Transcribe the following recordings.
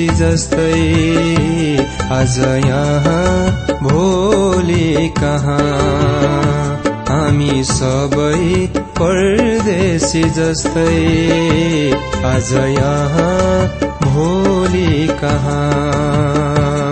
परदेशी जस्तै आज यहाँ भोलि कहाँ? हामी सबै परदेशी जस्तै आज यहाँ भोलि कहाँ?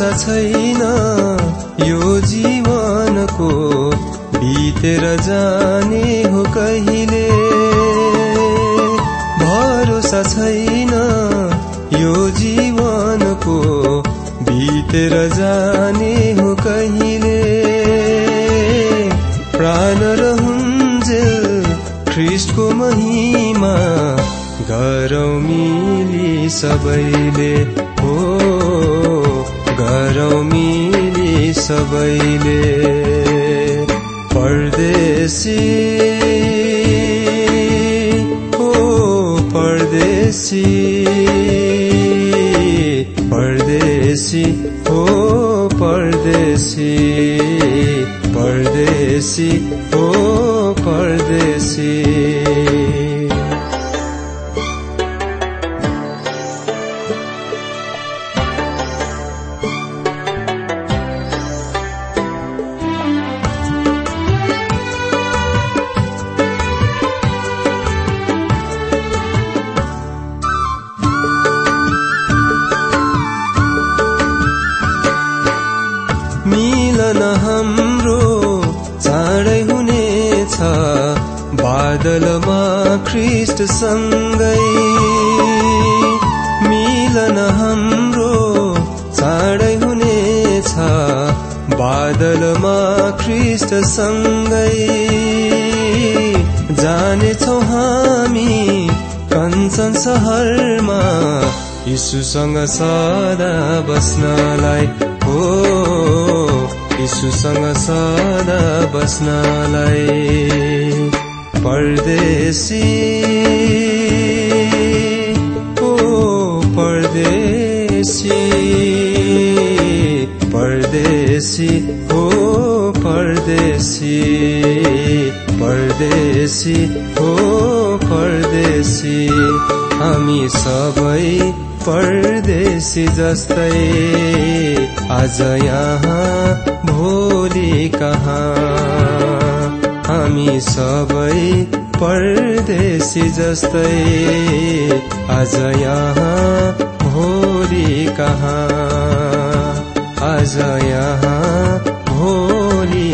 भरोसा छैन यो जीवनको बितेर जाने हो कहिले? भरोसा छैन यो जीवनको बितेर जाने हो कहिले? प्राण र हुन्जेल ख्रिस्टको महिमा गरौँ मिली सबैले। हो मिली सबैले परदेशी। हो परदेशी। परदेशी हो बादलमा ख्रिस्ट सँगै जानेछौ हामी कञ्चन सहरमा यीशुसँग सदा बस्नलाई। हो यीशुसँग सदा बस्नलाई। परदेशी परदेशी हो परदेशी परदेशी हो परदेशी हामी सबै परदेशी जस्तै। आज यहाँ भोलि कहाँ? हामी सबै परदेशी जस्तै। आज यहाँ भोलि कहाँ? आज यहाँ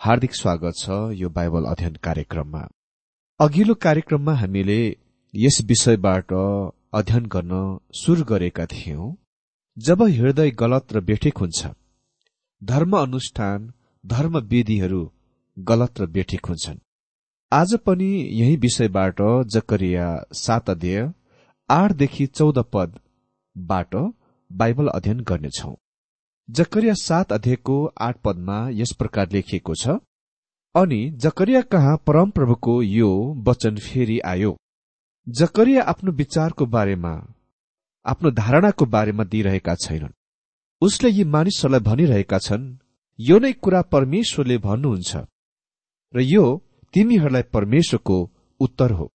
हार्दिक स्वागत छ यो बाइबल अध्ययन कार्यक्रममा। अघिल्लो कार्यक्रममा हामीले यस विषयबाट अध्ययन गर्न सुरु गरेका थियौं। जब हृदय गलत र बेठिक हुन्छ धर्म अनुष्ठान धर्म विधिहरू गलत र बेठिक हुन्छन्। आज पनि यही विषयबाट जकरिया सात अध्यय आठदेखि चौध पदबाट बाइबल अध्ययन गर्नेछौं। जकरिया सात अध्ययको आठ पदमा यस प्रकार लेखिएको छ अनि जकरिया कहाँ परमप्रभुको यो वचन फेरि आयो। जकरिया आफ्नो विचारको बारेमा आफ्नो धारणाको बारेमा दिइरहेका छैनन्। उसले यी मानिसहरूलाई भनिरहेका छन् यो नै कुरा परमेश्वरले भन्नुहुन्छ र यो तिमीहरूलाई परमेश्वरको उत्तर हो।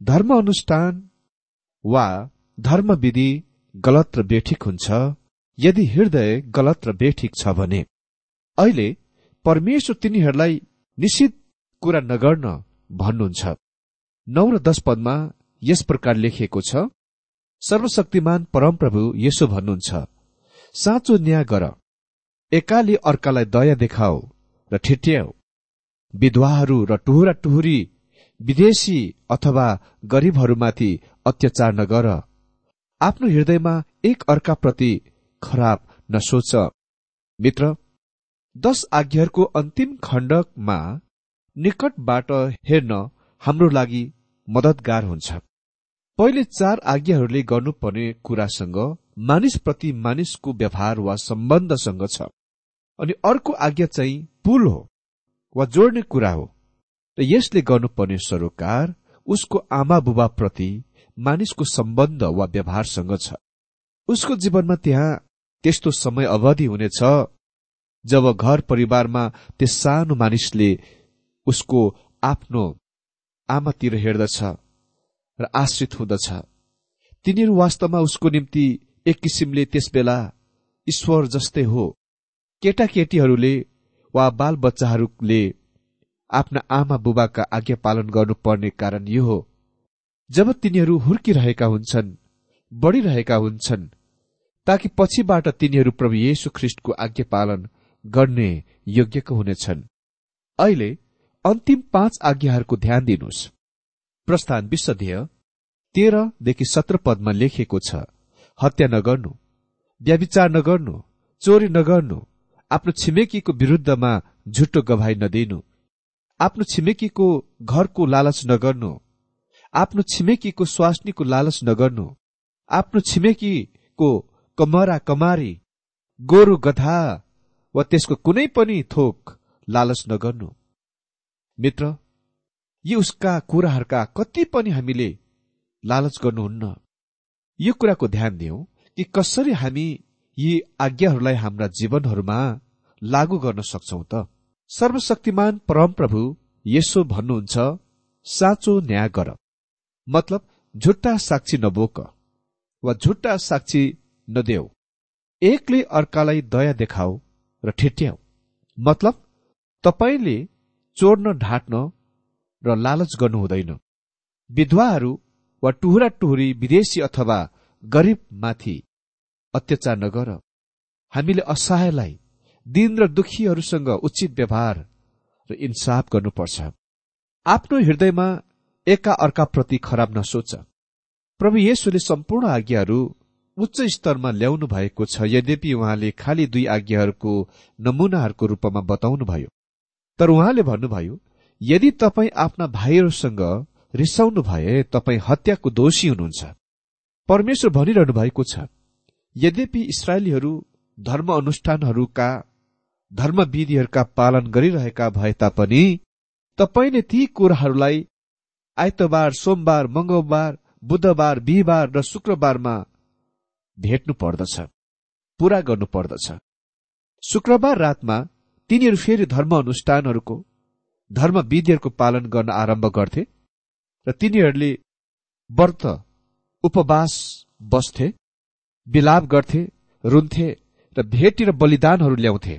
धर्म अनुष्ठान वा धर्मविधि गलत र बेठिक हुन्छ यदि हृदय गलत र बेठिक छ भने अहिले परमेश्वर तिनीहरूलाई निश्चित कुरा नगर्न भन्नुहुन्छ। नौ र दश पदमा यस प्रकार लेखिएको छ सर्वशक्तिमान परमप्रभु यसो भन्नुहुन्छ साँचो न्याय गर एकाले अर्कालाई दया देखाओ र ठिट्याओ विधवाहरू र टुहुरा टुहुरी विदेशी अथवा गरीबहरूमाथि अत्याचार नगर। आफ्नो हृदयमा एक अर्काप्रति खराब नसोच। मित्र दश आज्ञाहरूको अन्तिम खण्डमा निकटबाट हेर्न हाम्रो लागि मदतगार हुन्छ। पहिले चार आज्ञाहरूले गर्नुपर्ने कुरासँग मानिसप्रति मानिसको व्यवहार वा सम्बन्धसँग छ अनि अर्को आज्ञा चाहिँ पुल हो वा जोड्ने कुरा हो र यसले गर्नुपर्ने सरोकार उसको आमा बुबाप्रति मानिसको सम्बन्ध वा व्यवहारसँग छ। उसको जीवनमा त्यहाँ त्यस्तो समय अवधि हुनेछ जब घर परिवारमा त्यस सानो मानिसले उसको आफ्नो आमातिर हेर्दछ र आश्रित हुँदछ। तिनीहरू वास्तवमा उसको निम्ति एक किसिमले त्यसबेला ईश्वर जस्तै हो। केटाकेटीहरूले वा बाल बच्चाहरूले आफ्ना आमा बुबाका आज्ञा पालन गर्नुपर्ने कारण यो हो। जब तिनीहरू हुर्किरहेका हुन्छन् बढ़िरहेका हुन्छन् ताकि पछिबाट तिनीहरू प्रभु येशु ख्रिष्टको आज्ञा पालन गर्ने योग्यको हुनेछन्। अहिले अन्तिम पाँच आज्ञाहरूको ध्यान दिनुहोस्। प्रस्थान विश्वध्यय तेह्रदेखि सत्र पदमा लेखिएको छ हत्या नगर्नु व्याविचार नगर्नु चोरी नगर्नु आफ्नो छिमेकीको विरुद्धमा झुटो गवाई नदिनु आफ्नो छिमेकीको घरको लालच नगर्नु आफ्नो छिमेकीको स्वास्नीको लालच नगर्नु आफ्नो छिमेकीको कमरा कमारी गोरु गधा वा त्यसको कुनै पनि थोक लालच नगर्नु। मित्र यी उसका कुराहरूका कति पनि हामीले लालच गर्नुहुन्न। यो कुराको ध्यान दिउ कि कसरी हामी यी आज्ञाहरूलाई हाम्रा जीवनहरूमा लागू गर्न सक्छौ त। सर्वशक्तिमान परमप्रभु यसो भन्नुहुन्छ साँचो न्याय गर। मतलब झुट्टा साक्षी नबोक वा झुट्टा साक्षी नदेऊ। एकले अर्कालाई दया देखाऊ र ठिट्याऊ। मतलब तपाईँले चोर्न ढाट्न र लालच गर्नु हुँदैन। विधवाहरू वा टुहुरा टुहुरी विदेशी अथवा गरिबमाथि अत्याचार नगर। हामीले असहायलाई दिन र दुखीहरूसँग उचित व्यवहार र इन्साफ गर्नुपर्छ। आफ्नो हृदयमा एका अर्काप्रति खराब नसोच। प्रभु येशुले सम्पूर्ण आज्ञाहरू उच्च स्तरमा ल्याउनु भएको छ यद्यपि उहाँले खालि दुई आज्ञाहरूको नमुनाहरूको रूपमा बताउनुभयो। तर उहाँले भन्नुभयो यदि तपाईँ आफ्ना भाइहरूसँग रिसाउनु भए तपाईँ हत्याको दोषी हुनुहुन्छ। परमेश्वर भनिरहनु भएको छ यद्यपि इसरायलीहरू धर्म अनुष्ठानहरूका धर्मविधिहरूका पालन गरिरहेका भए तापनि तपाईँले ती कुराहरूलाई आइतबार सोमबार मंगलबार बुधबार बिहिबार र शुक्रबारमा भेट्नु पर्दछ पूरा गर्नु पर्दछ। शुक्रबार रातमा तिनीहरू फेरि धर्म अनुष्ठानहरूको धर्मविधिहरूको पालन गर्न आरम्भ गर्थे र तिनीहरूले व्रत उपवास बस्थे विलाप गर्थे रुन्थे र भेटी र बलिदानहरू ल्याउँथे।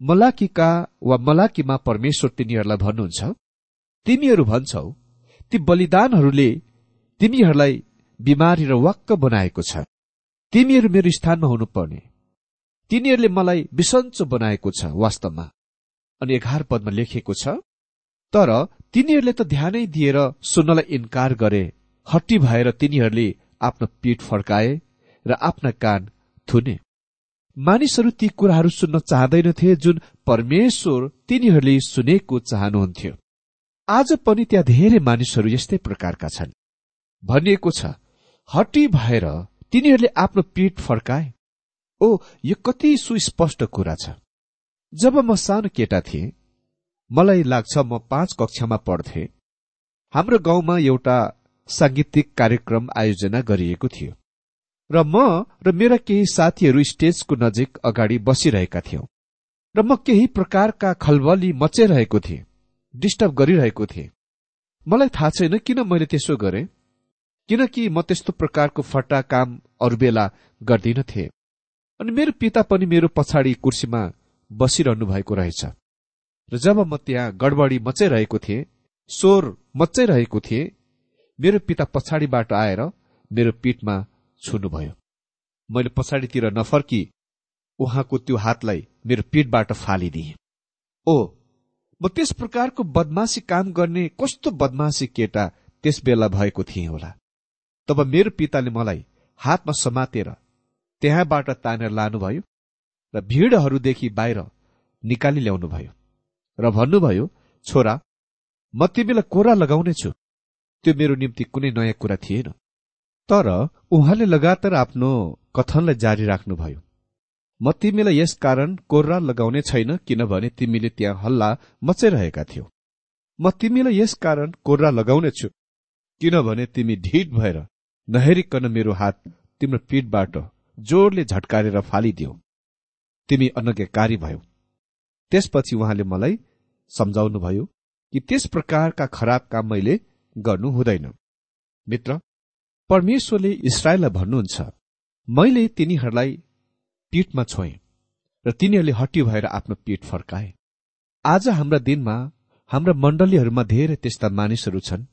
मलाकीका वा मलाकीमा परमेश्वर तिनीहरूलाई भन्नुहुन्छ तिमीहरू भन्छौ ती बलिदानहरूले तिमीहरूलाई बिमारी र वाक्क बनाएको छ। तिमीहरू मेरो स्थानमा हुनुपर्ने। तिनीहरूले मलाई बिसन्चो बनाएको छ वास्तवमा अनि एघार पदमा लेखिएको छ तर तिनीहरूले त ध्यानै दिएर सुन्नलाई इन्कार गरे हट्टी भएर तिनीहरूले आफ्नो पीठ फर्काए र आफ्ना कान थुने। मानिसहरू ती कुराहरू सुन्न चाहँदैनथे जुन परमेश्वर तिनीहरूले सुनेको चाहनुहुन्थ्यो। आज पनि त्यहाँ धेरै मानिसहरू यस्तै प्रकारका छन्। भनिएको छ हट्टी भएर तिनीहरूले आफ्नो पीठ फर्काए। ओ यो कति सुस्पष्ट कुरा छ। जब म सानो केटा थिएँ मलाई लाग्छ म पाँच कक्षामा पढ्थे। हाम्रो गाउँमा एउटा साङ्गीतिक कार्यक्रम आयोजना गरिएको थियो। र म र मेरा केही साथीहरू स्टेजको नजिक अगाडि बसिरहेका थियौं। र म केही प्रकारका खलबली मचाइरहेको थिएँ डिस्टर्ब गरिरहेको थिएँ। मलाई थाहा छैन किन मैले त्यसो गरेँ। किनकि म त्यस्तो प्रकारको फटा काम अरू बेला गर्दिनथे अनि मेरो पिता पनि मेरो पछाडि कुर्सीमा बसिरहनु भएको रहेछ। र जब म त्यहाँ गडबडी मचाइरहेको थिएँ स्वर मचाइरहेको थिएँ मेरो पिता पछाडिबाट आएर मेरो पीठमा छुनुभयो। मैले पछाडितिर नफर्की उहाँको त्यो हातलाई मेरो पीठबाट फालिदिए। ओ म त्यस प्रकारको बदमासी काम गर्ने कस्तो बदमासी केटा त्यस बेला भएको थिएँ होला। तब मेरो पिताले मलाई हातमा समातेर त्यहाँबाट तानेर लानुभयो र भिडहरूदेखि बाहिर निकाली ल्याउनुभयो र भन्नुभयो छोरा म तिमीलाई कोरा लगाउनेछु। त्यो मेरो निम्ति कुनै नयाँ कुरा थिएन। तर उहाँले लगातार आफ्नो कथनलाई जारी राख्नुभयो। म तिमीलाई यस कारण कोर्रा लगाउने छैन किनभने तिमीले त्यहाँ हल्ला मचाइरहेका थियौ। म तिमीलाई यस कारण कोर्रा लगाउनेछु किनभने तिमी ढिट भएर नहेरिकन मेरो हात तिम्रो पीठबाट जोडले झट्कारेर फालिदियो। तिमी अनज्ञकारी भयो। त्यसपछि उहाँले मलाई सम्झाउनुभयो कि त्यस प्रकारका खराब काम मैले गर्नु हुँदैन। मित्र परमेश्वरले इसरायललाई भन्नुहुन्छ मैले तिनीहरूलाई पीठमा छोएँ र तिनीहरूले हट्टी भएर आफ्नो पीठ फर्काए। आज हाम्रा दिनमा हाम्रा मण्डलीहरूमा धेरै त्यस्ता मानिसहरू छन्।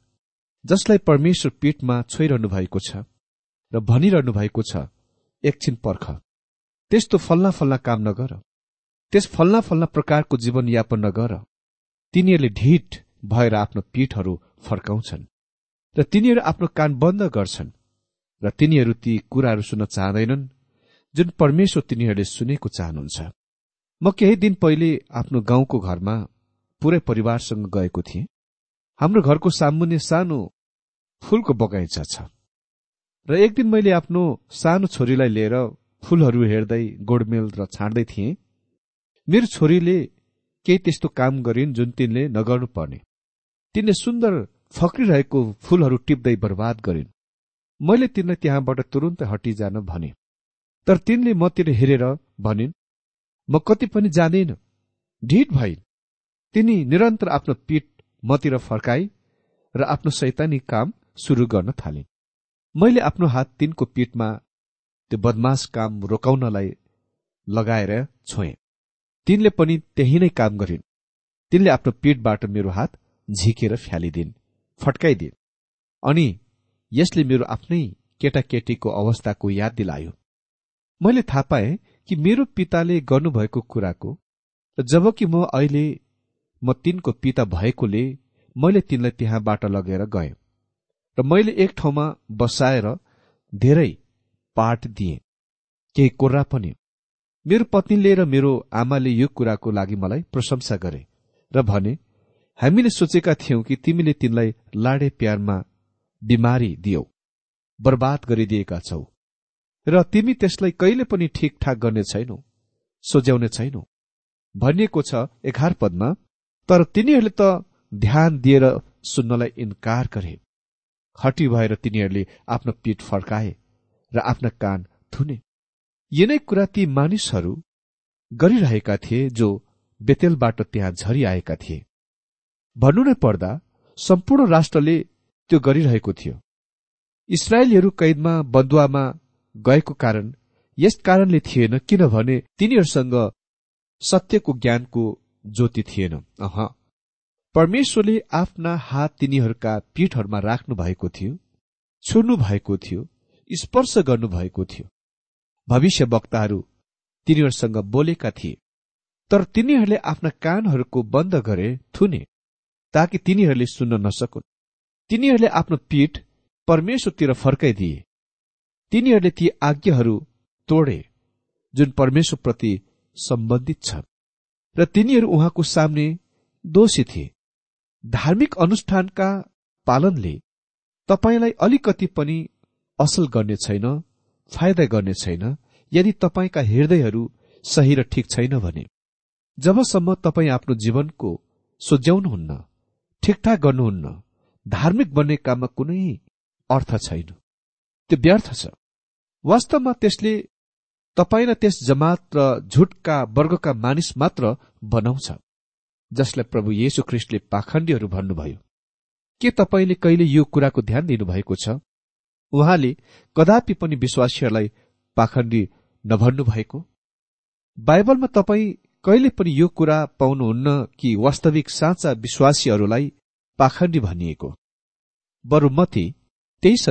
जसलाई परमेश्वर पीठमा छोइरहनु भएको छ र भनिरहनु भएको छ एकछिन पर्ख। त्यस्तो फल्ला फल्ला काम नगर। त्यस फल्ला फल्ला प्रकारको जीवनयापन नगर। तिनीहरूले ढिट भएर आफ्नो पीठहरू फर्काउँछन् र तिनीहरू आफ्नो कान बन्द गर्छन् र तिनीहरू ती कुराहरू सुन्न चाहँदैनन् जुन परमेश्वर तिनीहरूले सुनेको चाहनुहुन्छ। म केही दिन पहिले आफ्नो गाउँको घरमा पुरै परिवारसँग गएको थिएँ। हाम्रो घरको सामुन्य सानो फूलको बगैँचा छ। र एक दिन मैले आफ्नो सानो छोरीलाई लिएर फूलहरू हेर्दै गोडमेल र छाड्दै थिएँ। मेरो छोरीले केही त्यस्तो काम गरिन् जुन तिनले नगर्नु पर्ने। तिनले सुन्दर फक्रिरहेको फूलहरू टिप्दै बर्बाद गरिन्। मैले तिनलाई त्यहाँबाट तुरन्तै हटिजान भने। तर तिनले मतिर हेरेर भनिन् म कति पनि जाँदैन। ढिट भइन्। तिनी निरन्तर आफ्नो पीठ मतिर फर्काई र आफ्नो सैतानी काम सुरु गर्न थालिन् मैले आफ्नो हात तिनको पीठमा त्यो बदमास काम रोकाउनलाई लगाएर छोएँ। तिनले पनि त्यही नै काम गरिन्। तिनले आफ्नो पीठबाट मेरो हात झिकेर फ्यालिदिन् फट्काइदिन् अनि यसले मेरो आफ्नै केटाकेटीको अवस्थाको याद दिलायो। मैले थाहा पाएँ कि मेरो पिताले गर्नुभएको कुराको जबकि म अहिले म तिनको पिता भएकोले मैले तिनलाई त्यहाँबाट लगेर गएँ र मैले एक ठाउँमा बसाएर धेरै पाठ दिए। केही कोर्रा पनि। मेरो पत्नीले र मेरो आमाले यो कुराको लागि मलाई प्रशंसा गरे र भने हामीले सोचेका थियौं कि तिमीले तिनलाई लाडे प्यारमा बिमारी दियौ बर्बाद गरिदिएका छौ। र तिमी त्यसलाई कहिले पनि ठिकठाक गर्ने छैनौ सोझ्याउने छैनौ। भनिएको छ एघार पदमा तर तिनीहरूले त ध्यान दिएर सुन्नलाई इन्कार गरे। हटी भएर तिनीहरूले आफ्नो पीठ फर्काए र आफ्ना कान थुने यिनै कुरा ती मानिसहरू गरिरहेका थिए जो बेतेलबाट त्यहाँ झरिआएका थिए। भन्नु नै पर्दा सम्पूर्ण राष्ट्रले त्यो गरिरहेको थियो। इसरायलीहरू कैदमा बन्दुवामा गएको कारण यस कारणले थिएन किनभने तिनीहरूसँग सत्यको ज्ञानको ज्योति थिएन। अह। परमेश्वरले आफ्ना हात तिनीहरूका पीठहरूमा राख्नु भएको थियो छुर्नु भएको थियो स्पर्श गर्नुभएको थियो। भविष्य वक्ताहरू तिनीहरूसँग बोलेका थिए तर तिनीहरूले आफ्ना कानहरूको बन्द गरे थुने ताकि तिनीहरूले सुन्न नसकुन्। तिनीहरूले आफ्नो पीठ परमेश्वरतिर फर्काइदिए। तिनीहरूले ती आज्ञाहरू तोडे जुन परमेश्वरप्रति सम्बन्धित छ र तिनीहरू उहाँको सामने दोषी थिए। धार्मिक अनुष्ठानका पालनले तपाईँलाई अलिकति पनि असल गर्ने छैन फाइदा गर्ने छैन यदि तपाईँका हृदयहरू सही र ठिक छैन भने। जबसम्म तपाईँ आफ्नो जीवनको सोझ्याउनुहुन्न ठिकठाक गर्नुहुन्न धार्मिक बन्ने काममा कुनै अर्थ छैन। त्यो व्यर्थ छ। वास्तवमा त्यसले तपाईँलाई त्यस जमात र झुटका वर्गका मानिस मात्र बनाउँछ जसलाई प्रभु येशु ख्रिस्टले पाखण्डीहरू भन्नुभयो। के तपाईँले कहिले यो कुराको ध्यान दिनुभएको छ? उहाँले कदापि पनि विश्वासीहरूलाई पाखण्डी नभन्नु भएको बाइबलमा तपाईँ कहिले पनि यो कुरा पाउनुहुन्न कि वास्तविक साँचा विश्वासीहरूलाई पाखण्डी भनिएको? बरु मती तेइस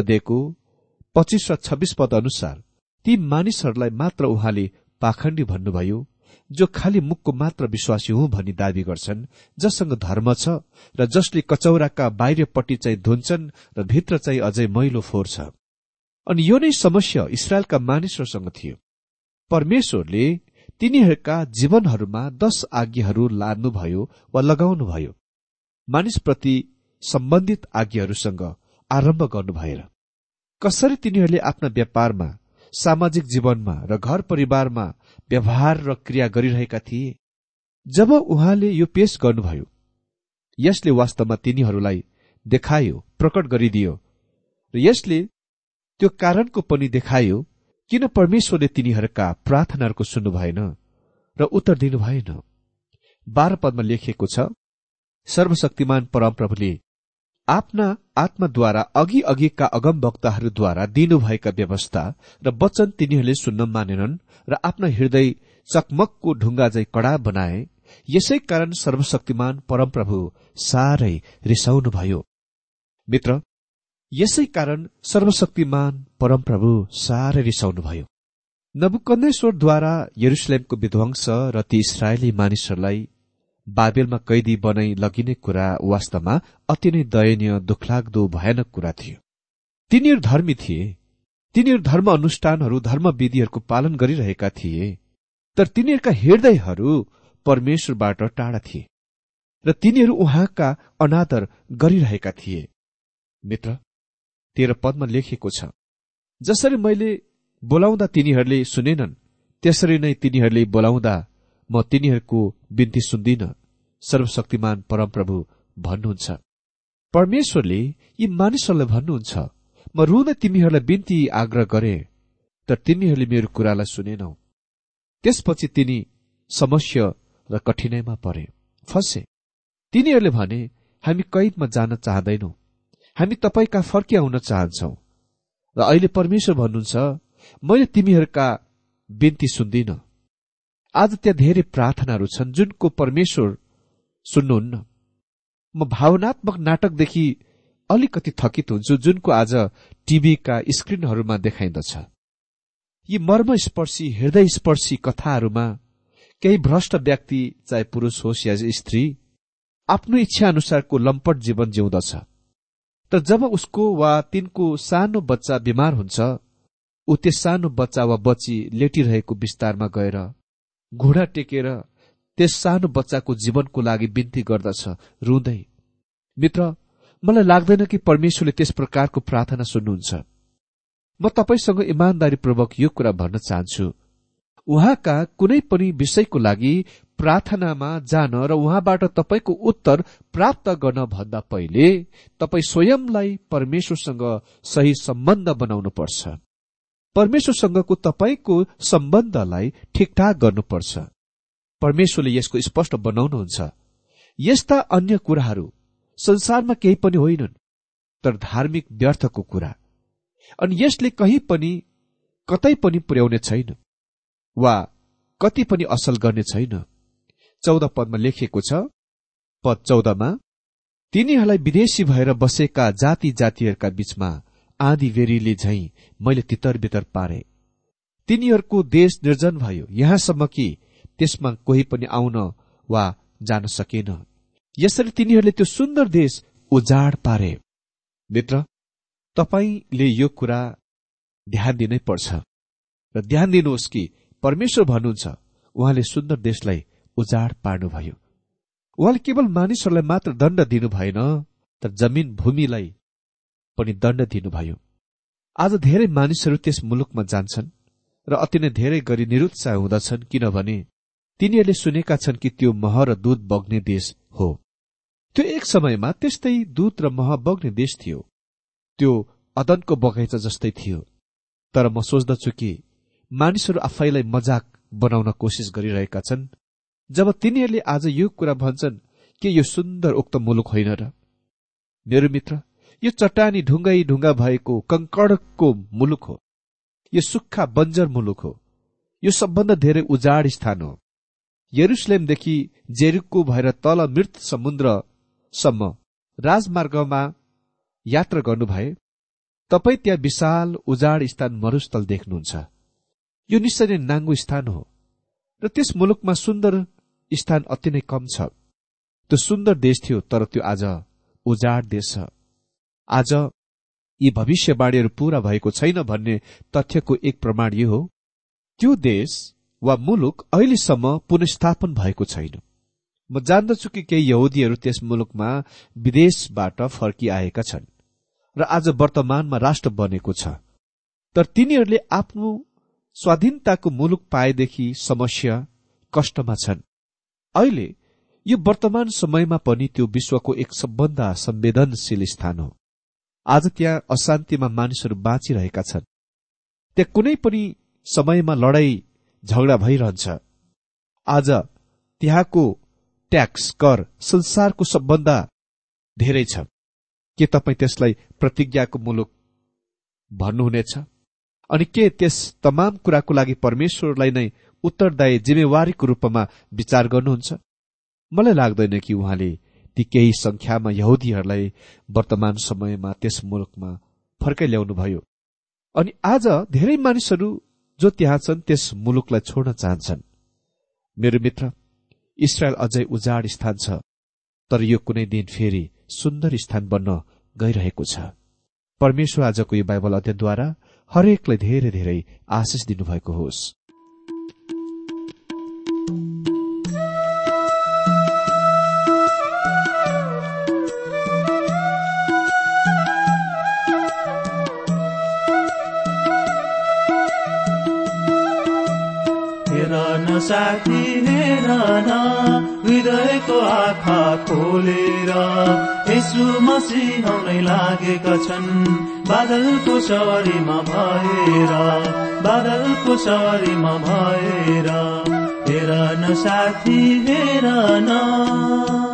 पच्चिस र छब्बिस पद अनुसार ती मानिसहरूलाई मात्र उहाँले पाखण्डी भन्नुभयो जो खालि मुखको मात्र विश्वासी हुँ भनी दावी गर्छन् जससँग धर्म छ र जसले कचौराका बाहिरपट्टि चाहिँ धुन्छन् र भित्र चाहिँ अझै मैलो फोहोर छ। अनि यो नै समस्या इसरायलका मानिसहरूसँग थियो। परमेश्वरले तिनीहरूका जीवनहरूमा दश आज्ञाहरू लाद्नुभयो वा लगाउनुभयो। मानिसप्रति सम्बन्धित आज्ञाहरूसँग आरम्भ गर्नु भएर कसरी तिनीहरूले आफ्ना व्यापारमा सामाजिक जीवनमा र घर परिवारमा व्यवहार र क्रिया गरिरहेका थिए। जब उहाँले यो पेश गर्नुभयो यसले वास्तवमा तिनीहरूलाई देखायो प्रकट गरिदियो र यसले त्यो कारणको पनि देखायो किन परमेश्वरले तिनीहरूका प्रार्थनाहरूको सुन्नु भएन र उत्तर दिनु भएन बाह्र पदमा लेखिएको छ सर्वशक्तिमान परमप्रभुले आफ्ना आत्माद्वारा अघि अघिका अगम वक्ताहरूद्वारा दिनुभएका व्यवस्था र वचन तिनीहरूले सुन्न मानेनन् र आफ्ना हृदय चकमकको ढुङ्गा झै कडा बनाए यसै कारण सर्वशक्तिमान परमप्रभु साह्रै रिसाउनुभयो। मित्र यसै कारण सर्वशक्तिमान परमप्रभु साह्रै रिसाउनुभयो। नबुकन्देश्वरद्वारा यरुसलेमको विध्वंस र ती इसरायली मानिसहरूलाई बाबेलमा कैदी बनाई लगिने कुरा वास्तवमा अति नै दयनीय दुखलाग्दो भयानक कुरा थियो। तिनीहरू धर्मी थिए। तिनीहरू धर्म अनुष्ठानहरू धर्म विधिहरूको पालन गरिरहेका थिए। तर तिनीहरूका हृदयहरू परमेश्वरबाट टाढा थिए र तिनीहरू उहाँका अनादर गरिरहेका थिए। मित्र तेह्र पदमा लेखिएको छ जसरी मैले बोलाउँदा तिनीहरूले सुनेनन् त्यसरी नै तिनीहरूले बोलाउँदा म तिनीहरूको बिन्ती सुन्दिन। सर्वशक्तिमान परमप्रभु भन्नुहुन्छ। परमेश्वरले यी मानिसहरूलाई भन्नुहुन्छ म रुँदै तिमीहरूलाई बिन्ती आग्रह गरे तर तिमीहरूले मेरो कुरालाई सुनेनौ। त्यसपछि तिनी समस्या र कठिनाईमा परे। फसे। तिनीहरूले भने हामी कैदमा जान चाहँदैनौ। हामी तपाईँका फर्किआउन चाहन्छौ। र अहिले परमेश्वर भन्नुहुन्छ मैले तिमीहरूका बिन्ती सुन्दिन। आज त्यहाँ धेरै प्रार्थनाहरू छन् जुनको परमेश्वर सुन्नुहुन्न। म भावनात्मक नाटकदेखि अलिकति थकित हुन्छु जुनको आज टीभीका स्क्रिनहरूमा देखाइन्दछ यी मर्मस्पर्शी हृदय स्पर्शी कथाहरूमा केही भ्रष्ट व्यक्ति चाहे पुरुष होस् या स्त्री आफ्नो इच्छा अनुसारको लम्पट जीवन जिउँदछ। तर जब उसको वा तिनको सानो बच्चा बिमार हुन्छ ऊ त्यस सानो बच्चा वा बच्ची लेटिरहेको विस्तारमा गएर घुँडा टेकेर त्यस सानो बच्चाको जीवनको लागि बिन्ती गर्दछ रुँदै। मित्र मलाई लाग्दैन कि परमेश्वरले त्यस प्रकारको प्रार्थना सुन्नुहुन्छ। म तपाईँसँग इमान्दारीपूर्वक यो कुरा भन्न चाहन्छु। उहाँका कुनै पनि विषयको लागि प्रार्थनामा जान र उहाँबाट तपाईँको उत्तर प्राप्त गर्न भन्दा पहिले तपाईँ स्वयंलाई परमेश्वरसँग सही सम्बन्ध बनाउनु पर्छ परमेश्वरसँगको तपाईँको सम्बन्धलाई ठिकठाक गर्नुपर्छ। परमेश्वरले यसको स्पष्ट बनाउनुहुन्छ। यस्ता अन्य कुराहरू संसारमा केही पनि होइनन् तर धार्मिक व्यर्थको कुरा। अनि यसले कहीँ पनि कतै पनि पुर्याउने छैन वा कति पनि असल गर्ने छैन। चौध पदमा लेखिएको छ पद चौधमा तिनीहरूलाई विदेशी भएर बसेका जाति जातिहरूका बीचमा आधी बेरीले झै मैले तितर बितर पारे। तिनीहरूको देश निर्जन भयो। यहाँसम्म कि त्यसमा कोही पनि आउन वा जान सकेन। यसरी तिनीहरूले त्यो सुन्दर देश उजाड पारे। मित्र तपाईँले यो कुरा ध्यान दिनै पर्छ। र ध्यान दिनुहोस् कि परमेश्वर भन्नुहुन्छ उहाँले सुन्दर देशलाई उजाड पार्नुभयो। उहाँले केवल मानिसहरूलाई मात्र दण्ड दिनु भएन तर जमिन भूमिलाई पनि दण्ड दिनुभयो। आज धेरै मानिसहरू त्यस मुलुकमा जान्छन् र अति नै धेरै गरी निरुत्साह हुँदछन् किनभने तिनीहरूले सुनेका छन् कि त्यो मह र दूध बग्ने देश हो। त्यो एक समयमा त्यस्तै दूध र मह बग्ने देश थियो। त्यो अदनको बगैँचा जस्तै थियो। तर म सोच्दछु कि मानिसहरू आफैलाई मजाक बनाउन कोसिस गरिरहेका छन्। जब तिनीहरूले आज यो कुरा भन्छन् के यो सुन्दर उक्त मुलुक होइन र। मेरो मित्र यो चट्टानी ढुङ्गै ढुङ्गा भएको कंकडको मुलुक हो। यो सुक्खा बन्जर मुलुक हो। यो सबभन्दा धेरै उजाड स्थान हो। यरुसलेमदेखि जेरुको भएर तल मृत समुद्रसम्म राजमार्गमा यात्रा गर्नुभए तपाईँ त्यहाँ विशाल उजाड स्थान मरुस्थल देख्नुहुन्छ। यो निश्चय नै नाङ्गो स्थान हो र त्यस मुलुकमा सुन्दर स्थान अति नै कम छ। त्यो सुन्दर देश थियो तर त्यो आज उजाड देश छ। आज यी भविष्यवाणीहरू पूरा भएको छैन भन्ने तथ्यको एक प्रमाण यो हो। त्यो देश वा मुलुक अहिलेसम्म पुनस्थापन भएको छैन। म जान्दछु कि केही यहुदीहरू त्यस मुलुकमा विदेशबाट फर्किआएका छन् र आज वर्तमानमा राष्ट्र बनेको छ। तर तिनीहरूले आफ्नो स्वाधीनताको मुलुक पाएदेखि समस्या कष्टमा छन्। अहिले यो वर्तमान समयमा पनि त्यो विश्वको एक सबभन्दा संवेदनशील स्थान हो। आज त्यहाँ अशान्तिमा मानिसहरू बाँचिरहेका छन्। त्यहाँ कुनै पनि समयमा लडाई झगडा भइरहन्छ। आज त्यहाँको ट्याक्स कर संसारको सबभन्दा धेरै छ। के तपाईँ त्यसलाई प्रतिज्ञाको मुलुक भन्नुहुनेछ? अनि के त्यस तमाम कुराको लागि परमेश्वरलाई नै उत्तरदायी जिम्मेवारीको रूपमा विचार गर्नुहुन्छ? मलाई लाग्दैन कि उहाँले ती केही संख्यामा यहुदीहरूलाई वर्तमान समयमा त्यस मुलुकमा फर्काइ ल्याउनुभयो अनि आज धेरै मानिसहरू जो त्यहाँ छन् त्यस मुलुकलाई छोड्न चाहन्छन्। मेरो मित्र इसरायल अझै उजाड स्थान छ तर यो कुनै दिन फेरि सुन्दर स्थान बन्न गइरहेको छ। परमेश्वर आजको यो बाइबल अध्ययनद्वारा हरेकलाई धेरै धेरै आशिष दिनुभएको होस्। साथी हेर हृदयको आँखा खोलेर। यसु मसिह आउनै लागेका छन् बादलको सवारीमा भएर बादलको सवारीमा भएर। हेर न साथी हेर न।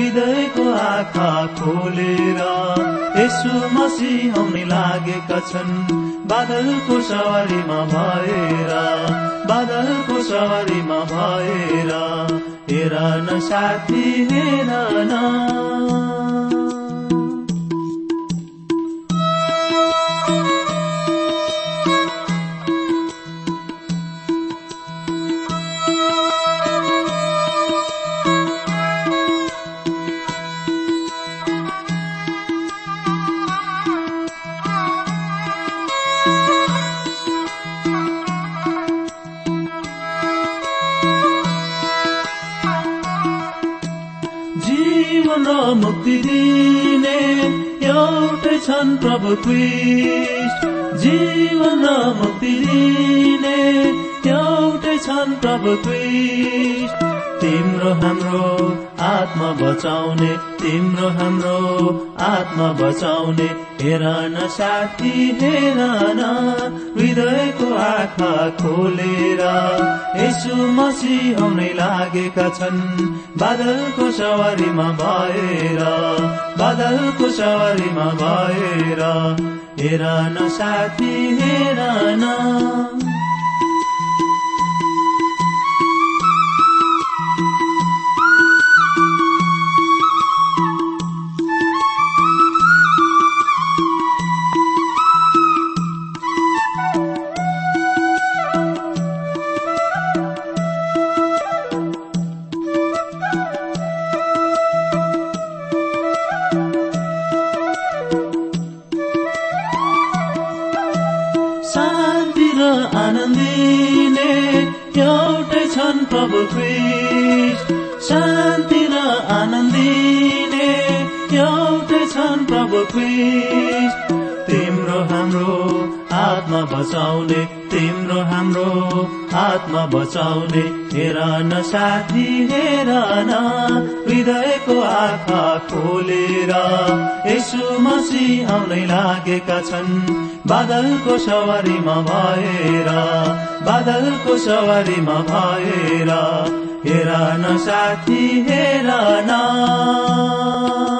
हृदयको आँखा खोलेर यसो मसी आउने लागेका छन्। बादलको सवारीमा भएर बादलको सवारीमा भएर हेर न साथी हेर न। दिने एउटै छन् प्रभु क्रिस्ट। जीवन मुक्ति दिने एउटै छन् प्रभु क्रिस्ट। तिम्रो हाम्रो आत्मा बचाउने तिम्रो हाम्रो आत्मा बचाउने हेर न साथी हेर न हृदयको आँखा खोलेर यसु मसी आउनै लागेका छन्। बादलको सवारीमा भएर बादलको सवारीमा भएर हेर न साथी हेर खोलेर यसु मसी आउनै लागेका छन्। बादलको सवारीमा भएर बादलको सवारीमा भएर हेर न साथी हेर न।